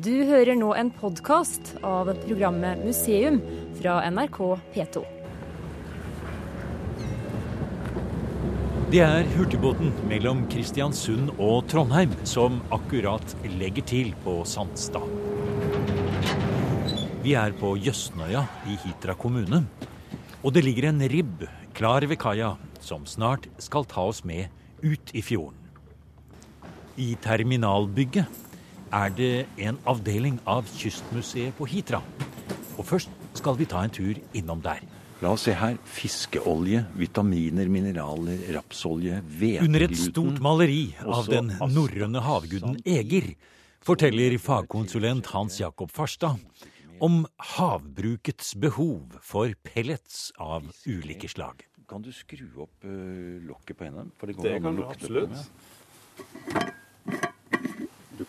Du hører nå en podkast av programmet Museum fra NRK P2. Det er hurtigbåten mellom Kristiansund og Trondheim som akkurat legger til på Sandstad. Vi er på Jøsnøya i Hitra kommune. Og det ligger en ribb klar ved kaia som snart skal ta oss med ut i fjorden. I terminalbygget er det en avdeling av Kystmuseet på Hitra. Og først skal vi ta en tur innom der. La oss se her. Fiskeolje, vitaminer, mineraler, rapsolje, hvetegluten Under et stort maleri av den norrøne havguden Eger forteller fagkonsulent Hans Jakob Farstad om havbrukets behov for pellets av ulike slag. Kan du skru opp uh, lokket på henne? For det går Det kan du lukte på absolutt.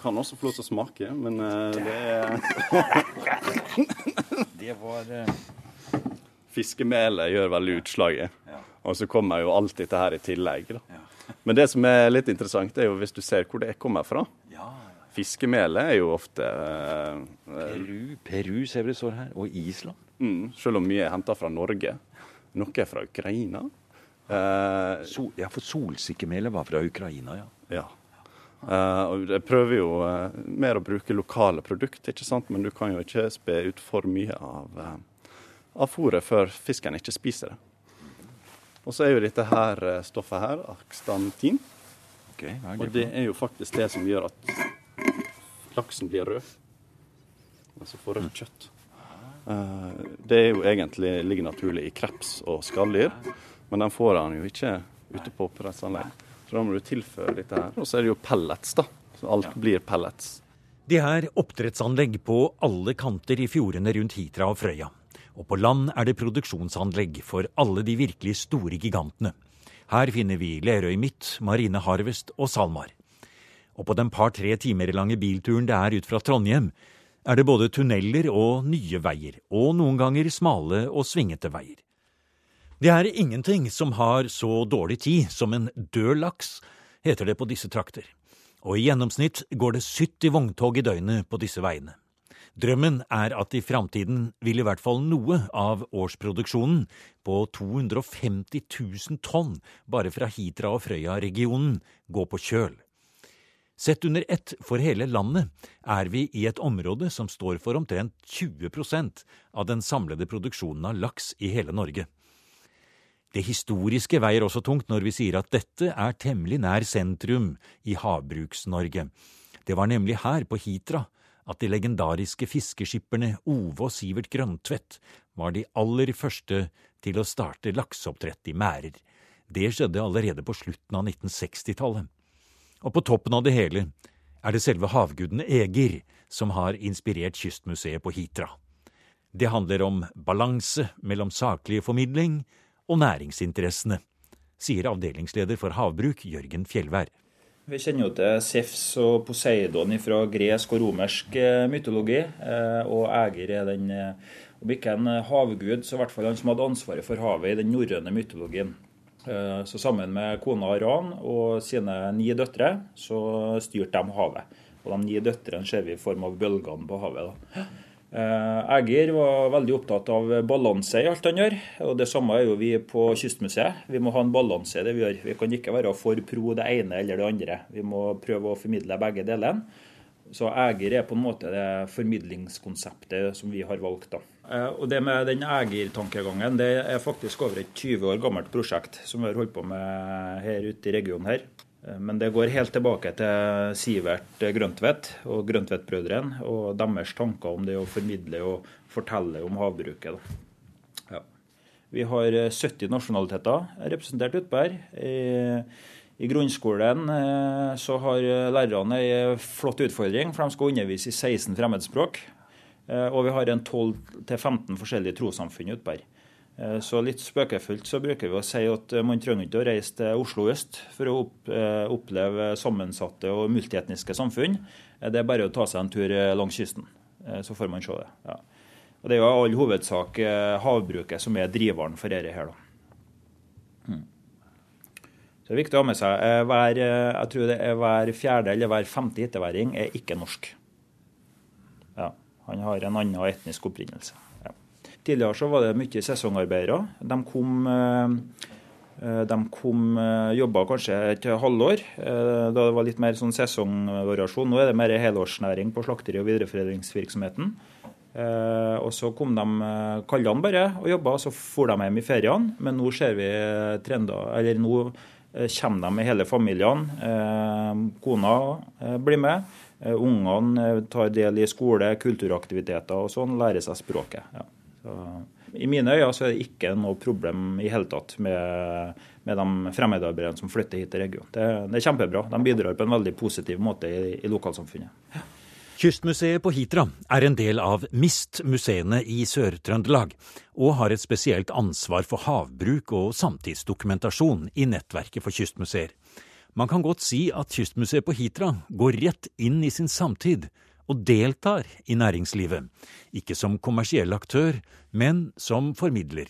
Kan også få lov til å smake, men uh, det er Det var uh, Fiskemelet gjør veldig utslaget. Og så kommer jo alt dette her i tillegg. Da. Men det som er litt interessant, er jo hvis du ser hvor det kommer fra. Ja, Fiskemelet er jo ofte uh, Peru, Peru ser vi det står her. Og Island. mm, Selv om mye er henta fra Norge. Noe er fra Ukraina. Uh, Sol, ja, for solsikkemelet var fra Ukraina, ja. ja. Eh, og jeg prøver jo eh, mer å bruke lokale produkter, ikke sant? men du kan jo ikke spe ut for mye av, uh, av fôret før fisken ikke spiser det. Og så er jo dette her eh, stoffet her, akstantin. Okay, Og det er jo faktisk det som gjør at laksen blir rød. Altså får rødt kjøtt. Eh, det er jo egentlig ligger naturlig i kreps og skalldyr, men den får han jo ikke ute på oppdrettsanlegg. Så da må du tilføre dette her. Og så er det jo pellets, da. Så alt blir pellets. Det er oppdrettsanlegg på alle kanter i fjordene rundt Hitra og Frøya. Og på land er det produksjonsanlegg for alle de virkelig store gigantene. Her finner vi Lerøy Midt, Marine Harvest og SalMar. Og på den par-tre timer lange bilturen det er ut fra Trondheim, er det både tunneler og nye veier, og noen ganger smale og svingete veier. Det er ingenting som har så dårlig tid som en død laks, heter det på disse trakter. Og i gjennomsnitt går det 70 vogntog i døgnet på disse veiene. Drømmen er at i framtiden vil i hvert fall noe av årsproduksjonen på 250 000 tonn bare fra Hitra og Frøya-regionen gå på kjøl. Sett under ett for hele landet er vi i et område som står for omtrent 20% av den samlede produksjonen av laks i hele Norge. Det historiske veier også tungt når vi sier at dette er temmelig nær sentrum i Havbruks-Norge. Det var nemlig her, på Hitra, at de legendariske fiskeskipperne Ove og Sivert Grøntvedt var de aller første til å starte lakseoppdrett i merder. Det skjedde allerede på slutten av 1960-tallet. Og på toppen av det hele er det selve havguden Eger som har inspirert Kystmuseet på Hitra. Det handler om balanse mellom saklig formidling og næringsinteressene, sier avdelingsleder for havbruk Jørgen Fjellvær. Vi kjenner jo til Sefs og Poseidon fra gresk og romersk eh, mytologi. eh, Og Eger er den, eh, om ikke en havgud, så i hvert fall han som hadde ansvaret for havet i den norrøne mytologien. Så sammen med kona Ran og sine ni døtre, så styrte de havet. Og de ni døtrene ser vi i form av bølgene på havet. da. Eh, Eger var veldig opptatt av balanse i alt han gjør, og det samme er jo vi på Kystmuseet. Vi må ha en balanse i det vi gjør. Vi kan ikke være for pro det ene eller det andre. Vi må prøve å formidle begge delene. Så Eger er på en måte det formidlingskonseptet som vi har valgt. da. Eh, Og det med den Eger-tankegangen, det er faktisk over et 20 år gammelt prosjekt som vi har holdt på med her ute i regionen her. Eh, Men det går helt tilbake til Sivert Grøntvedt og Grøntvedt-brødrene og deres tanker om det å formidle og fortelle om havbruket. Ja. Vi har eh, 70 nasjonaliteter representert utpå her. I, grunnskolen eh, så har lærerne ei flott utfordring, for de skal undervise i 16 fremmedspråk. Eh, Og vi har en 12-15 forskjellige trossamfunn utpå her. Eh, Så litt spøkefullt så bruker vi å si at eh, man trenger ikke å reise til Oslo øst for å eh, oppleve sammensatte og multietniske samfunn. Det er bare å ta seg en tur langs kysten, så får man se det. Ja. Og Det er jo i all hovedsak havbruket som er driveren for dette her. da. Mm. Så det er viktig å ha med seg. Hver, jeg tror det er hver fjerde eller hver femte hitteværing er ikke norsk. Ja. Han har en annen etnisk opprinnelse. Tidligere så var det mye sesongarbeidere. De kom de kom, jobba kanskje et halvår, da det var litt mer sånn sesongvariasjon. Nå er det mer helårsnæring på slakteri- og videreforedlingsvirksomheten. Eh, og så kom de eh, kaldene bare og jobba, så for de hjem i feriene. Men nå ser vi trender, eller nå eh, kommer de med hele familien. Kona blir med. Ungene tar del i skole, kulturaktiviteter og sånn, lærer seg språket. Ja. Så, I mine øyne så er det ikke noe problem i hele tatt med, med de fremmedarbeiderne som flytter hit til regionen. Det, det, er kjempebra. De bidrar på en veldig positiv måte i, i lokalsamfunnet. Kystmuseet på Hitra er en del av MIST-museene i Sør-Trøndelag, og har et spesielt ansvar for havbruk og samtidsdokumentasjon i nettverket for kystmuseer. Man kan godt si at Kystmuseet på Hitra går rett inn i sin samtid og deltar i næringslivet, ikke som kommersiell aktør, men som formidler.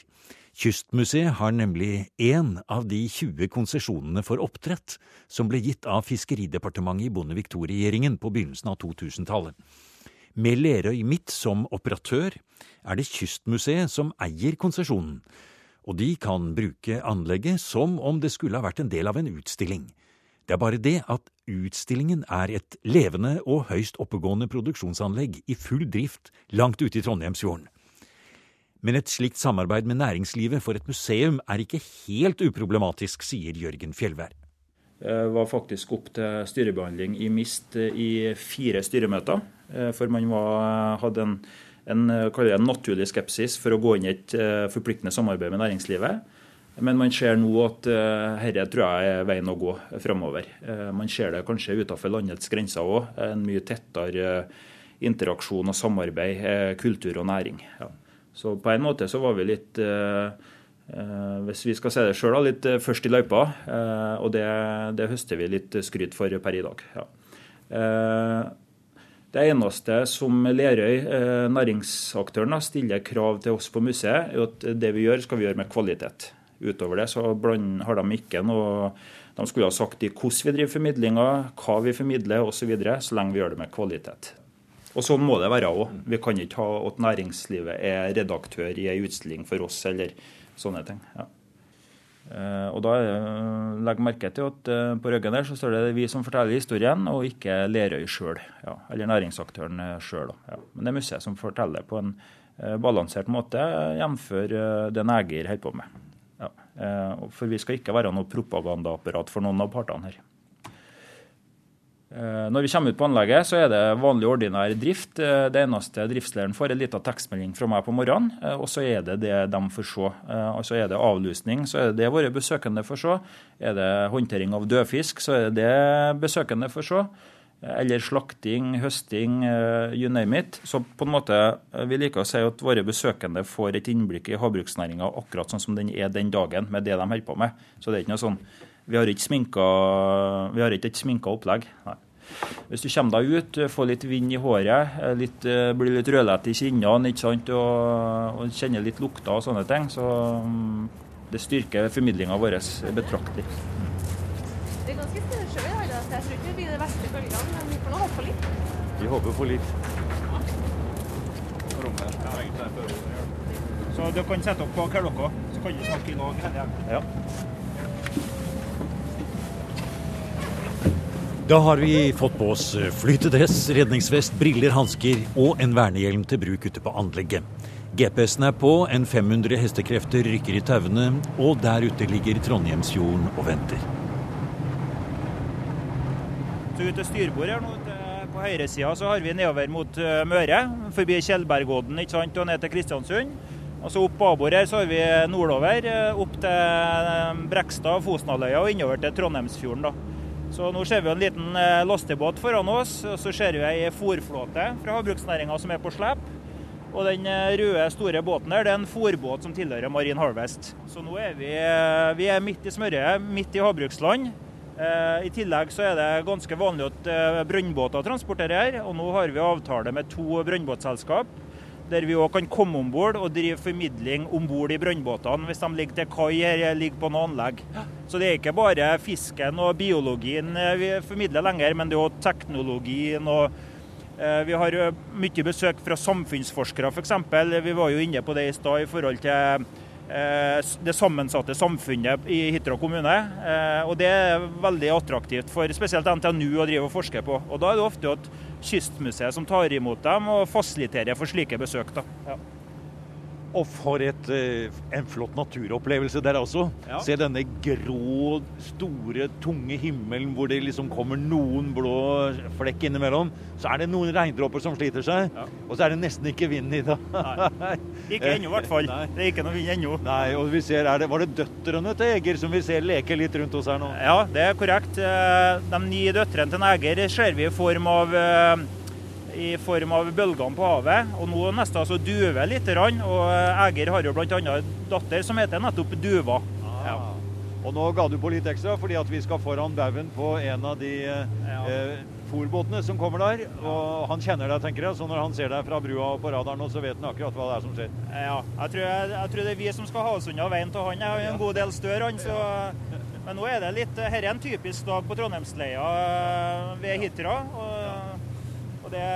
Kystmuseet har nemlig én av de 20 konsesjonene for oppdrett som ble gitt av Fiskeridepartementet i Bondevik II-regjeringen på begynnelsen av 2000-tallet. Med Lerøy Midt som operatør er det Kystmuseet som eier konsesjonen, og de kan bruke anlegget som om det skulle ha vært en del av en utstilling. Det er bare det at utstillingen er et levende og høyst oppegående produksjonsanlegg i full drift langt ute i Trondheimsfjorden. Men et slikt samarbeid med næringslivet for et museum er ikke helt uproblematisk, sier Jørgen Fjellvær. Det var faktisk opp til styrebehandling i MIST i fire styremøter. Eh, for man var, hadde en, en, en, naturlig skepsis for å gå inn i et eh, forpliktende samarbeid med næringslivet. Men man ser nå at dette tror jeg er veien å gå framover. Eh, man ser det kanskje utenfor landets grenser òg. En mye tettere interaksjon og samarbeid, kultur og næring. Ja. Så på en måte så var vi litt eh, eh, hvis vi skal se det sjøl, litt eh, først i løypa. og det, det, høster vi litt skryt for per i dag. Ja. det eneste som Lerøy, næringsaktøren, stiller krav til oss på museet, er at det vi gjør, skal vi gjøre med kvalitet. Utover det så har de ikke noe De skulle ha sagt i hvordan vi driver formidlinga, hva vi formidler osv., så, videre, så lenge vi gjør det med kvalitet. Og sånn må det være òg. Vi kan ikke ha at næringslivet er redaktør i ei utstilling for oss, eller sånne ting. Ja. Eh, og da Legg merke til at eh, på ryggen der så står det vi som forteller historien, og ikke Lerøy sjøl. Ja, eller næringsaktøren sjøl. Ja. Men det er museet som forteller på en eh, balansert måte, jf. det Neger holder på med. Ja. For vi skal ikke være noe propagandaapparat for noen av partene her. Eh, når vi kommer ut på anlegget, så er det vanlig ordinær drift. Eh, det eneste driftslederen får, er en liten tekstmelding fra meg på morgenen, eh, og så er det det de får se. Altså er det avlusning, så er det det våre besøkende får se. Er det håndtering av dødfisk, så er det det besøkende får se. Eller slakting, høsting, you name it. Så på en måte, vi liker å si at våre besøkende får et innblikk i havbruksnæringa akkurat sånn som den er den dagen, med det de holder på med. Så det er ikke noe sånn vi har ikke, sminka, vi har ikke et sminka opplegg. Nei. Hvis du kommer deg ut, får litt vind i håret, litt, blir litt rødlett i kinnene? Og, og kjenner litt lukter og sånne ting, så um, det styrker formidlinga vår betraktelig. Vi håper på litt. Så dere kan sette opp på her, dere, så kan du snakke i lag. Ja. Da har vi fått på oss flytedress, redningsvest, briller, hansker og en vernehjelm til bruk ute på anlegget. GPS-en er på, en 500 hestekrefter rykker i tauene, og der ute ligger Trondheimsfjorden og venter. Så ute styrbord her nå, høyresida så har vi nedover mot eh, Møre, forbi Tjeldbergodden og ned til Kristiansund. Og så Opp babord her så har vi nordover, eh, opp til eh, Brekstad, Fosnaløya og innover til Trondheimsfjorden. da. Så nå ser vi en liten lastebåt foran oss, og så ser vi ei fòrflåte fra havbruksnæringa som er på slep. Og den røde, store båten her, det er en fòrbåt som tilhører Marine Harvest. Så nå er vi, vi er midt i smøret, midt i havbruksland. I tillegg så er det ganske vanlig at brønnbåter transporterer her, og nå har vi avtale med to brønnbåtselskap der vi òg kan komme om bord og drive formidling om bord i brønnbåtene hvis de ligger til kai eller ligger på noe anlegg. Så det er ikke bare fisken og biologien vi formidler lenger, men det er òg teknologien og Eh, Vi har eh, mye besøk fra samfunnsforskere f.eks. Vi var jo inne på det i stad i forhold til eh, det sammensatte samfunnet i Hitra kommune. Eh, Og det er veldig attraktivt for spesielt NTNU å drive og forske på. Og da er det ofte at Kystmuseet som tar imot dem og fasiliterer for slike besøk. da. Ja. Og for et, eh, en flott naturopplevelse der også. Ja. Se denne grå, store, tunge himmelen hvor det liksom kommer noen blå flekk innimellom. Så er det noen regndråper som sliter seg, Ja. og så er det nesten ikke vind i det. Ikke ennå, i hvert fall. Nei. Det er ikke noe vind ennå. Nei, og vi ser, er det, Var det døtrene til Eger som vi ser leke litt rundt oss her nå? Ja, det er korrekt. Eh, De ni døtrene til Eger ser vi i form av eh, i form av bølgene på havet. Og nå nesten altså duver litt. Og eh, Eger har jo bl.a. en datter som heter nettopp Duva. Ja. Og nå ga du på litt ekstra fordi at vi skal foran baugen på en av de eh, Ja. eh, fòrbåtene som kommer der. Og han kjenner deg, tenker jeg, så når han ser deg fra brua og på radaren så vet han akkurat hva det er som skjer. Ja, jeg tror, jeg, jeg tror det er vi som skal ha oss unna veien til han. Jeg er en god del større, han. Så, men nå er det litt Dette er en typisk dag på Trondheimsleia eh, ved Hitra. Og det,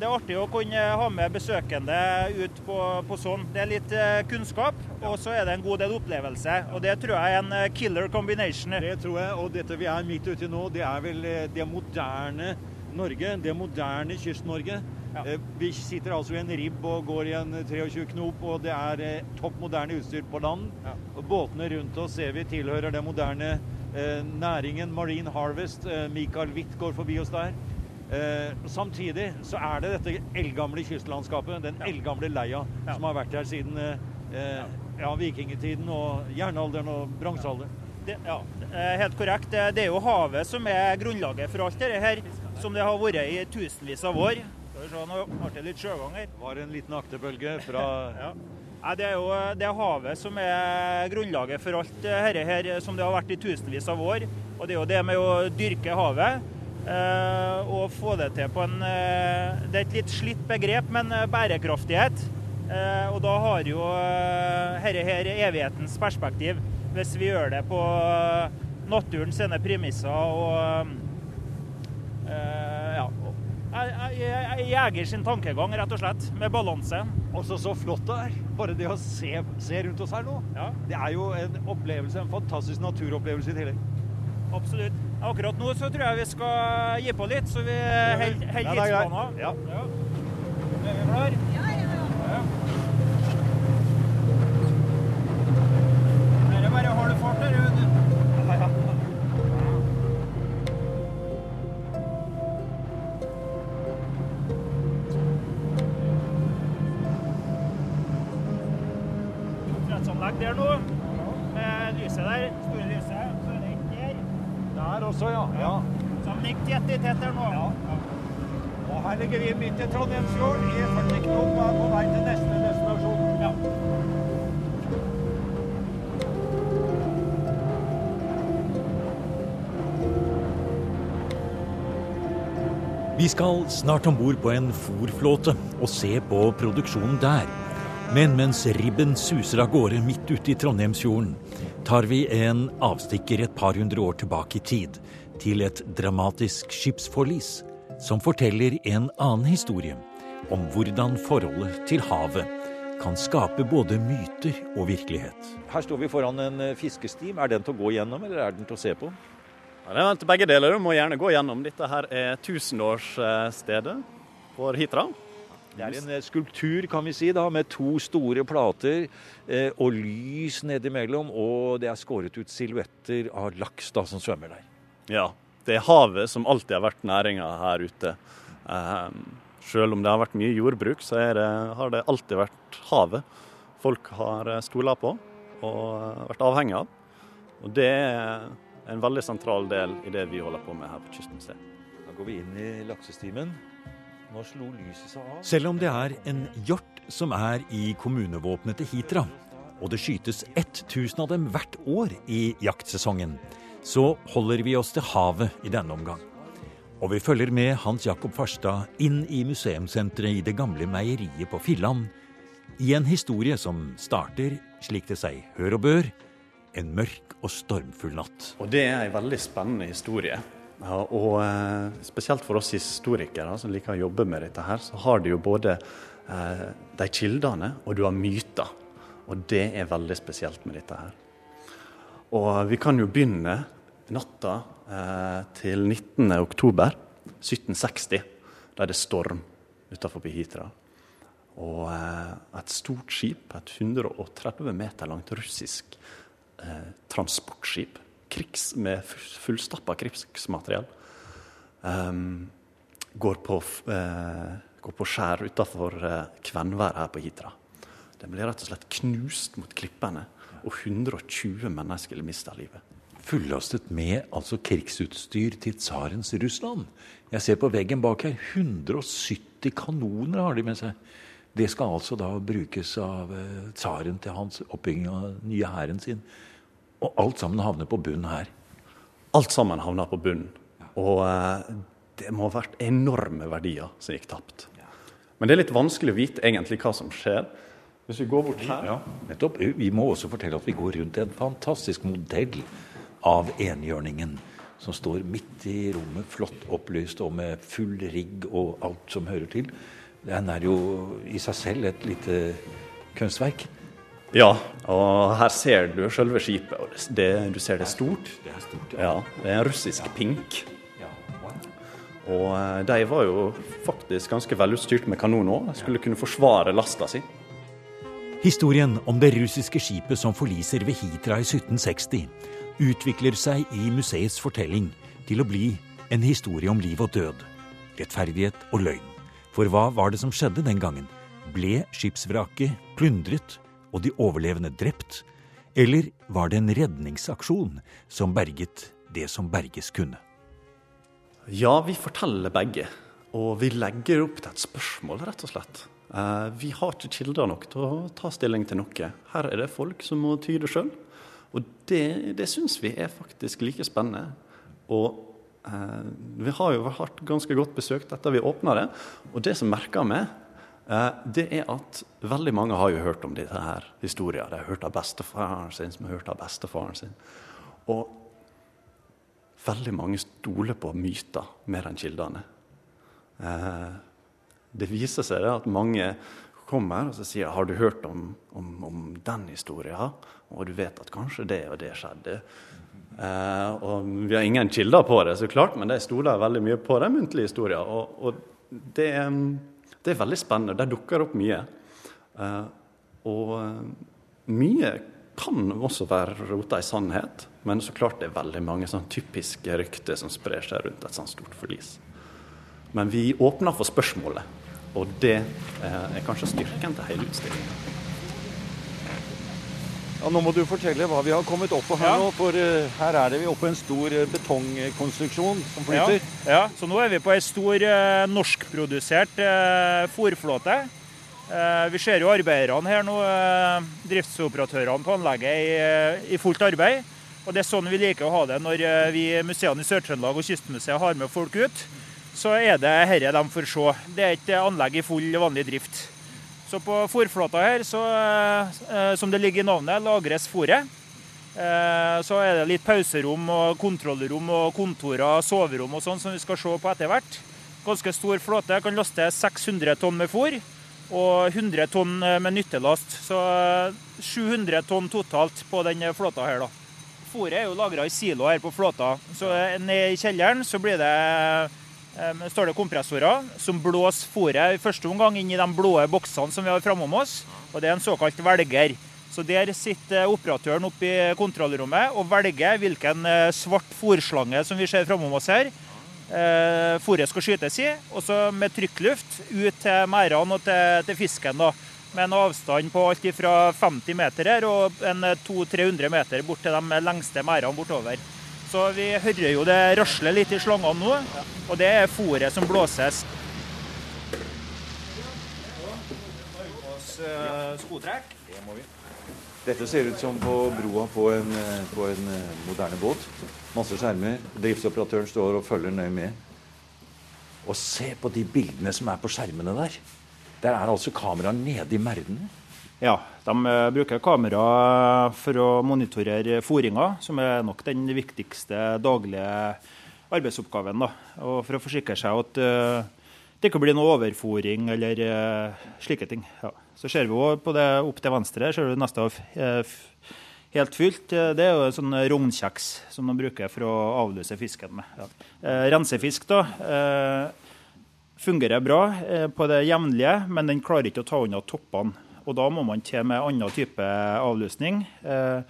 det er artig å kunne ha med besøkende ut på, på sånn. Det er litt eh, kunnskap, og så er det en god del opplevelse. Og det tror jeg er en eh, killer combination. Det tror jeg, og dette vi er midt ute i nå, det er vel eh, det moderne Norge. Det moderne Kyst-Norge. Ja. Vi sitter altså i en ribb og går i en 23 knop, og det er topp moderne utstyr på land. Ja. Båtene rundt oss ser vi tilhører den moderne eh, næringen Marine Harvest. Michael Mikael Witt går forbi oss der. Eh, samtidig så er det dette eldgamle kystlandskapet, den eldgamle leia, Ja. som har vært her siden eh, ja. ja, vikingtiden og jernalderen og bronsealderen. Det, ja, eh, helt korrekt. Det, er jo havet som er grunnlaget for alt dette her, som det har vært i tusenvis av år. Skal vi se, nå ble det litt sjøgang her. var en liten aktebølge fra Ja. Nei, det er jo det havet som er grunnlaget for alt dette her, som det har vært i tusenvis av år. Og det er jo det med å dyrke havet eh, og få det til på en eh, Det er et litt slitt begrep, men eh, bærekraftighet. Eh, og da har jo eh, dette her evighetens perspektiv, hvis vi gjør det på eh, naturen sine premisser og eh, ja. Jeg- jeg- jeg- Jeger sin tankegang, rett og slett, med balanse. Også så flott det er. Bare det å se, se rundt oss her nå. Ja. Det er jo en opplevelse, en fantastisk naturopplevelse i tillegg. Absolutt. Akkurat nå så tror jeg vi skal gi på litt, så vi holder Ja, er tidsplanen. Ja. Er vi klar? Her i Trondheimsfjorden i 40 knop er på vei til neste destinasjon. Ja. Vi skal snart om bord på en fòrflåte og se på produksjonen der. Men mens ribben suser av gårde midt ute i Trondheimsfjorden, tar vi en avstikker et par hundre år tilbake i tid, til et dramatisk skipsforlis som forteller en annen historie om hvordan forholdet til havet kan skape både myter og virkelighet. Her står vi foran en fiskestim. Er den til å gå gjennom, eller er den til å se på? Ja, det er til begge deler. Du må gjerne gå gjennom. Dette her er tusenårsstedet for Hitra. Det er en eh, skulptur, kan vi si, da, med to store plater eh, og lys nedimellom. Og det er skåret ut silhuetter av laks da, som svømmer der. Ja, det er havet som alltid har vært næringa her ute. Eh, selv om det har vært mye jordbruk, så er det, har det alltid vært havet folk har stola på og eh, vært avhengig av. Og det er en veldig sentral del i det vi holder på med her på Kystmuseet. Da går vi inn i laksestimen. Nå slo lyset seg av. Selv om det er en hjort som er i kommunevåpenet til Hitra, og det skytes 1000 av dem hvert år i jaktsesongen, så holder vi oss til havet i denne omgang. Og vi følger med Hans Jakob Farstad inn i museumssenteret i det gamle meieriet på Filland, i en historie som starter, slik det seg hør og bør, en mørk og stormfull natt. Og det er en veldig spennende historie. Ja, og eh, spesielt for oss historikere som liker å jobbe med dette her, så har du jo både eh, de kildene og du har myter. Og det er veldig spesielt med dette her. Og vi kan jo begynne natta eh, til 19. oktober 1760. Da det storm utenfor Hitra. Og eh, et stort skip, et 130 meter langt russisk eh, transportskip, krigs, med fullstappa krigsmateriell, um, går, på, uh, går på skjær utafor uh, Kvenvær her på Hitra. Den blir rett og slett knust mot klippene, og 120 mennesker mista livet. Fullastet med altså krigsutstyr til tsarens Russland. Jeg ser på veggen bak her 170 kanoner har de med seg. Det skal altså da brukes av uh, tsaren til hans oppbygging av den nye hæren sin. Og alt sammen havner på bunnen her. Alt sammen havner på bunnen. Og eh, det må ha vært enorme verdier som gikk tapt. Men det er litt vanskelig å vite egentlig hva som skjer. Hvis vi går bort her Ja, nettopp. Vi må også fortelle at vi går rundt en fantastisk modell av enhjørningen. Som står midt i rommet, flott opplyst og med full rigg og alt som hører til. Den er jo i seg selv et lite kunstverk. Ja, og her ser du selve skipet. og det, Du ser det er stort. Det er stort, ja. Det er en russisk pink. Og eh, de var jo faktisk ganske velutstyrt med kanon òg. Skulle kunne forsvare lasta si. Historien om det russiske skipet som forliser ved Hitra i 1760, utvikler seg i museets fortelling til å bli en historie om liv og død, rettferdighet og løgn. For hva var det som skjedde den gangen? Ble skipsvraket plyndret og de overlevende drept? Eller var det en redningsaksjon som berget det som berges kunne? Ja, vi forteller begge. Og vi legger opp til et spørsmål, rett og slett. Eh, vi har ikke kilder nok til å ta stilling til noe. Her er det folk som må tyde sjøl. Og det, det syns vi er faktisk like spennende. Og eh, vi har jo hatt ganske godt besøk etter vi åpna det. Og det som merker vi, eh, det er at veldig mange har jo hørt om disse her historiene. De har hørt av bestefaren sin, som har hørt av bestefaren sin. Og veldig mange stoler på myter mer enn kildene. Eh, det viser seg at mange kommer og så sier har du hørt om, om, om den historien, og du vet at kanskje det og det skjedde. Eh, og Vi har ingen kilder på det, så klart, men de stoler veldig mye på de muntlige historiene. Og, og det, det, er veldig spennende. Der dukker opp mye. Eh, og mye kan også være rota i sannhet, men så klart det er veldig mange sånn typiske rykter som sprer seg rundt et sånt stort forlis. Men vi åpner for spørsmålet, og det er kanskje styrken til hele utstillingen. Ja, nå må du fortelle hva vi har kommet opp på her Ja. nå, for eh, her er det vi oppe på en stor eh, betongkonstruksjon som Ja, flyter. ja, så nå er vi på ei stor eh, norskprodusert eh, fôrflåte. Eh, vi ser jo arbeiderne her nå, eh, driftsoperatørene på anlegget, i, eh, i fullt arbeid. Og Det er sånn vi liker å ha det når eh, vi i museene i Sør-Trøndelag og Kystmuseet har med folk ut. Så er det herre de får se. Det er et anlegg i full vanlig drift. Så på fôrflata her, så, eh, som det ligger i navnet, lagres fôret. Eh, Så er det litt pauserom og kontrollrom og kontorer, soverom og sånn som vi skal se på etter hvert. Ganske stor flåte. Kan laste 600 tonn med fôr og 100 tonn eh, med nyttelast. Så eh, 700 tonn totalt på den flåta her, da. Fôret er jo lagra i silo her på flåta. Så ned i kjelleren så blir det står det kompressorer som blåser fôret i første omgang inn i de blå boksene som vi har framom oss. Og det er en såkalt velger. Så Der sitter operatøren oppe i kontrollrommet og velger hvilken eh, svart fòrslange som vi ser framom oss her, eh, fôret skal skytes i. Og så med trykkluft ut til merdene og til, til fisken. da. Med en avstand på alt fra 50 meter her og en 200-300 meter bort til de lengste merdene bortover. Så vi hører jo det rasler litt i slangene nå, og det er fôret som blåses. Dette ser ut som på broa på en, på en eh, moderne båt. Masse skjermer. Driftsoperatøren står og følger nøye med. Og se på de bildene som er på skjermene der. Der er altså kameraet nede i merdene. Ja, de eh, bruker kamera for å monitorere fôringa, som er nok den viktigste daglige arbeidsoppgaven. da, og For å forsikre seg at det ikke blir noe overfòring eller slike ting. Ja. Så ser vi også på det opp til venstre, ser du nesten helt fylt. Det er jo en sånn rognkjeks som de bruker for å avløse fisken med. Ja. Rensefisk da, fungerer bra på det jevnlige, men den klarer ikke å ta unna toppene. Og Da må man til med annen type avløsning. Eh,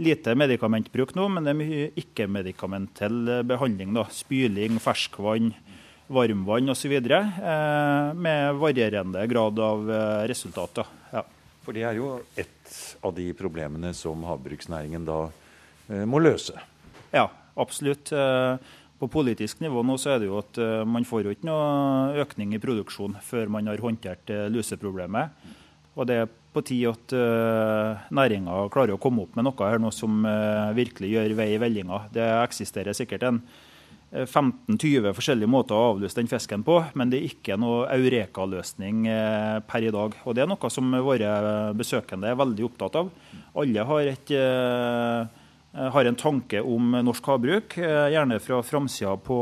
lite medikamentbruk nå, men det er mye ikke-medikamentell behandling. da, Spyling, ferskvann, varmvann osv. Eh, med varierende grad av eh, resultater. Ja. For det er jo et av de problemene som havbruksnæringen da må løse? Ja, absolutt. På politisk nivå nå så er det jo at man får jo ikke noe økning i produksjon før man har håndtert luseproblemet. Og det er på tide at uh, næringa klarer å komme opp med noe her nå som uh, virkelig gjør vei i vellinga. Det eksisterer sikkert en 15-20 eh, forskjellige måter å avløse den fisken på, men det er ikke noe eureka-løsning uh, per i dag. Og det er noe som våre besøkende er veldig opptatt av. Alle har, et, har en tanke om norsk havbruk, gjerne fra framsida på,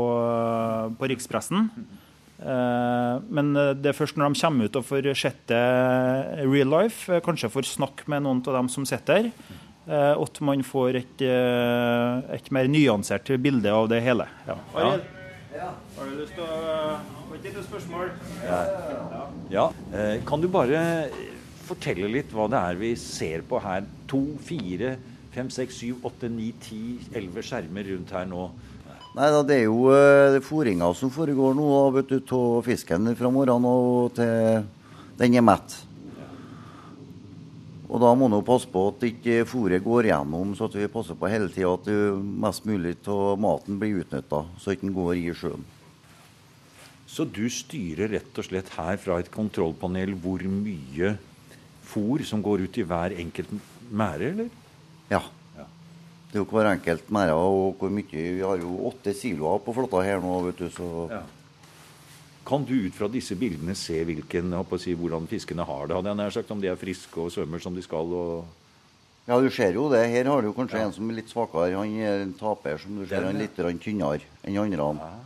på rikspressen. Eh, men eh, det er først når de kommer ut og får sett det real life, eh, kanskje får snakke med noen av dem som sitter der, at man får et, et, mer nyansert bilde av det hele. Ja. Arild, ja. har du lyst til å få et spørsmål? Ja. ja. Kan du bare fortelle litt hva det er vi ser på her? To, fire, fem, seks, syv, åtte, ni, ti, elleve skjermer rundt her nå. Nei da, Det er jo uh, fôringa som foregår nå vet du, av fisken fra morgenen og til den er mett. Og Da må man passe på at ikke fôret går gjennom, så at vi passer på hele tida at mest mulig av maten blir utnytta, så ikke den går i sjøen. Så du styrer rett og slett her fra et kontrollpanel hvor mye fôr som går ut i hver enkelt mære, eller? Ja. Det er jo hver enkelt merde og hvor mye Vi har jo åtte siloer på flåtta her nå, vet du, så ja. Kan du ut fra disse bildene se hvilken, si, hvordan fiskene har det? hadde jeg nær sagt, Om de er friske og svømmer som de skal? Ja, du ser jo det. Her har du kanskje ja. en som er litt svakere. Han er en taper, som du ser. Han er litt tynnere enn andre. Ah.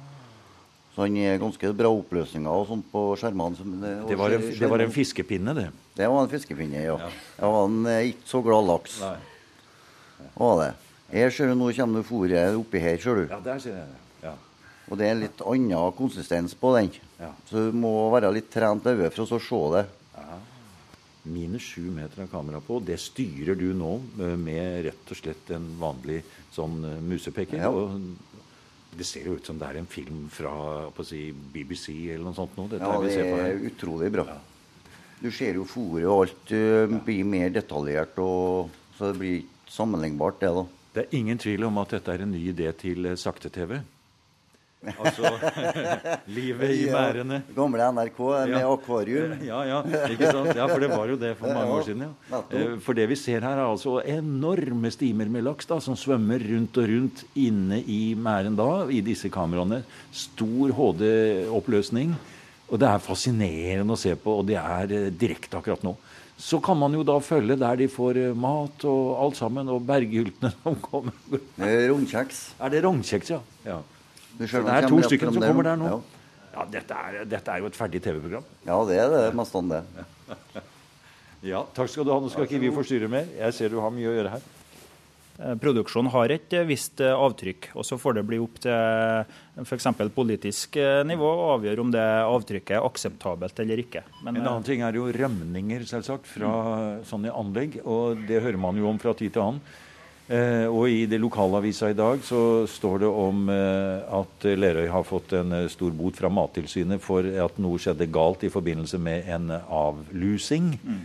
Så han er ganske bra oppløsninger og sånt på skjermene. Det, det, var en, det, var en, fiskepinne, det? Det var en fiskepinne, ja. ja. Det var en ikke så glad laks. Nei. Var det. Her ser du, Nå kommer det fôret oppi her, ser du. Ja, der ser jeg det. Ja. Og det er litt annen konsistens på den. Ja. Så du må være litt trent øye for å se det. Ja. Minus sju meter av kamera på. Det styrer du nå med rett og slett en vanlig sånn eh, musepeker. Ja. Og det ser jo ut som det er en film fra si, BBC eller noe sånt. Nå. Dette ja, det er utrolig bra. Ja. Du ser jo fôret og alt uh, blir mer detaljert, og, så det blir ikke sammenlignbart, det. da. Det er ingen tvil om at dette er en ny idé til eh, sakte-TV. Altså livet i merdene. Ja, gamle NRK med ja. akvarium. Ja, ja, ikke sant? ja, for det var jo det for mange år siden. ja. Eh, for det vi ser her, er altså enorme stimer med laks da, som svømmer rundt og rundt inne i merden da, i disse kameraene. Stor HD-oppløsning. Og det er fascinerende å se på, og det er eh, direkte akkurat nå. Så kan man jo da følge der de får eh, mat og alt sammen, og berghyltene som kommer. Rognkjeks. Er det rognkjeks, ja? ja. det er to stykker som kommer der nå. Ja, ja dette, er, dette, er, jo et ferdig TV-program. Ja, det er det. Mest om det. ja, takk skal du ha. Nå skal ikke vi forstyrre mer. Jeg ser du har mye å gjøre her. Eh, produksjonen har et eh, visst eh, avtrykk. og Så får det bli opp til f.eks. politisk nivå å avgjøre om det avtrykket er akseptabelt eller ikke. Men, en annen ting er jo rømninger selvsagt, fra mm. sånne anlegg. og Det hører man jo om fra tid til annen. Eh, og I det lokalavisa i dag så står det om at Lerøy har fått en stor bot fra Mattilsynet for at noe skjedde galt i forbindelse med en avlusing. Mm.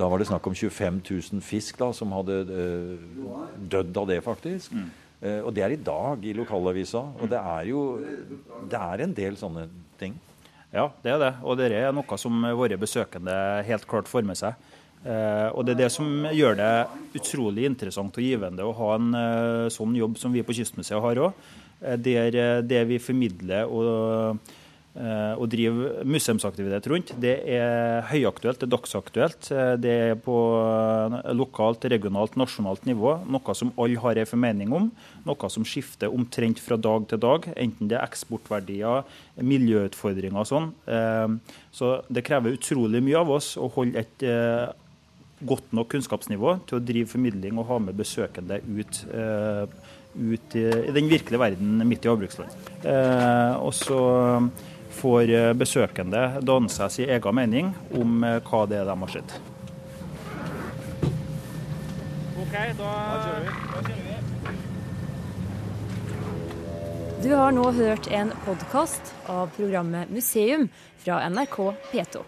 Da var det snakk om 25 000 fisk da, som hadde uh, dødd av det, faktisk. Mm. Uh, og det er i dag i lokalavisa. Og det er jo det er en del sånne ting. Ja, det er det. Og det er noe som våre besøkende helt klart får med seg. Eh, og det er det som gjør det utrolig interessant og givende å ha en sånn jobb som vi på Kystmuseet har òg. Der det vi formidler og Eh, å drive museumsaktivitet rundt, det er høyaktuelt, det er dagsaktuelt. Eh, det er på lokalt, regionalt, nasjonalt nivå. Noe som alle har en formening om. Noe som skifter omtrent fra dag til dag. Enten det er eksportverdier, miljøutfordringer og sånn. Eh, så det krever utrolig mye av oss å holde et godt nok kunnskapsnivå til å drive formidling og ha med besøkende ut, ut i den virkelige verden midt i havbruksland. Så får eh, besøkende danne seg sin egen mening om eh, hva det er de har sett. OK, da. Da kjører vi. Du har nå hørt en podkast av programmet Museum fra NRK P2.